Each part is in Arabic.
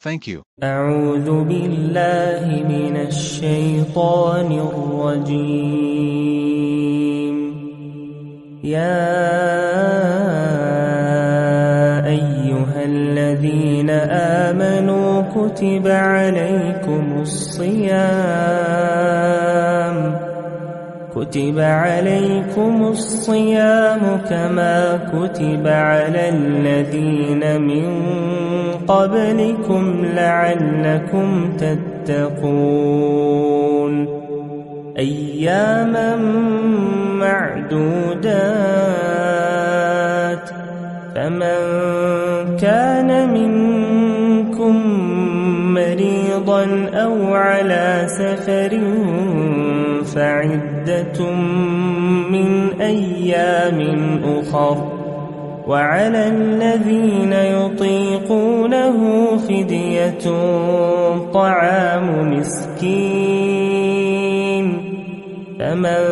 Thank you. أعوذ بالله من الشيطان الرجيم يا أيها الذين آمنوا كتب عليكم الصيام كتب عليكم الصيام كما كتب على الذين من قبلكم لعلكم تتقون. أياما معدودات. فمن كان منكم مريضا أو على سفر فعدة من أيام أخر وعلى الذين يطيقونه فدية طعام مسكين فمن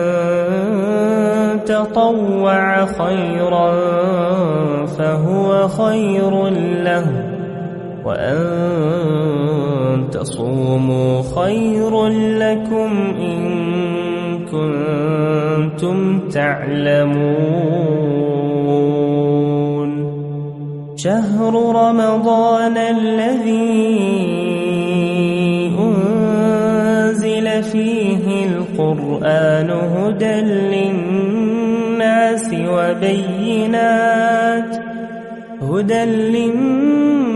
تطوع خيرا فهو خير له وأن تصوموا خير لكم إن كنتم تعلمون. شهر رمضان الذي أنزل فيه القرآن هدى للناس وبينات هدى للناس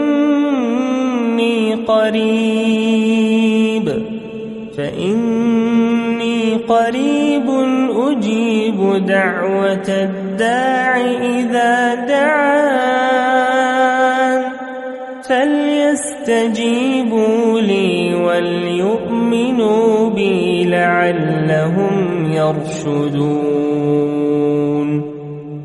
قريب. فإني قريب أجيب دعوة الداع إذا دعان. فليستجيبوا لي وليؤمنوا بي لعلهم يرشدون.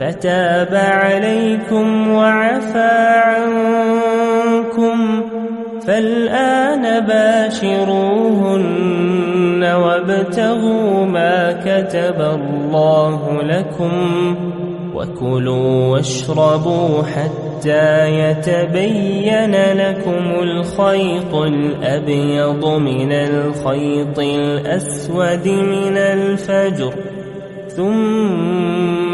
فتاب عليكم وعفى عنكم فالآن باشروهن وابتغوا ما كتب الله لكم وكلوا واشربوا حتى يتبين لكم الخيط الأبيض من الخيط الأسود من الفجر ثم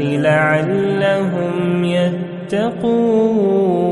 لعلهم يتقون.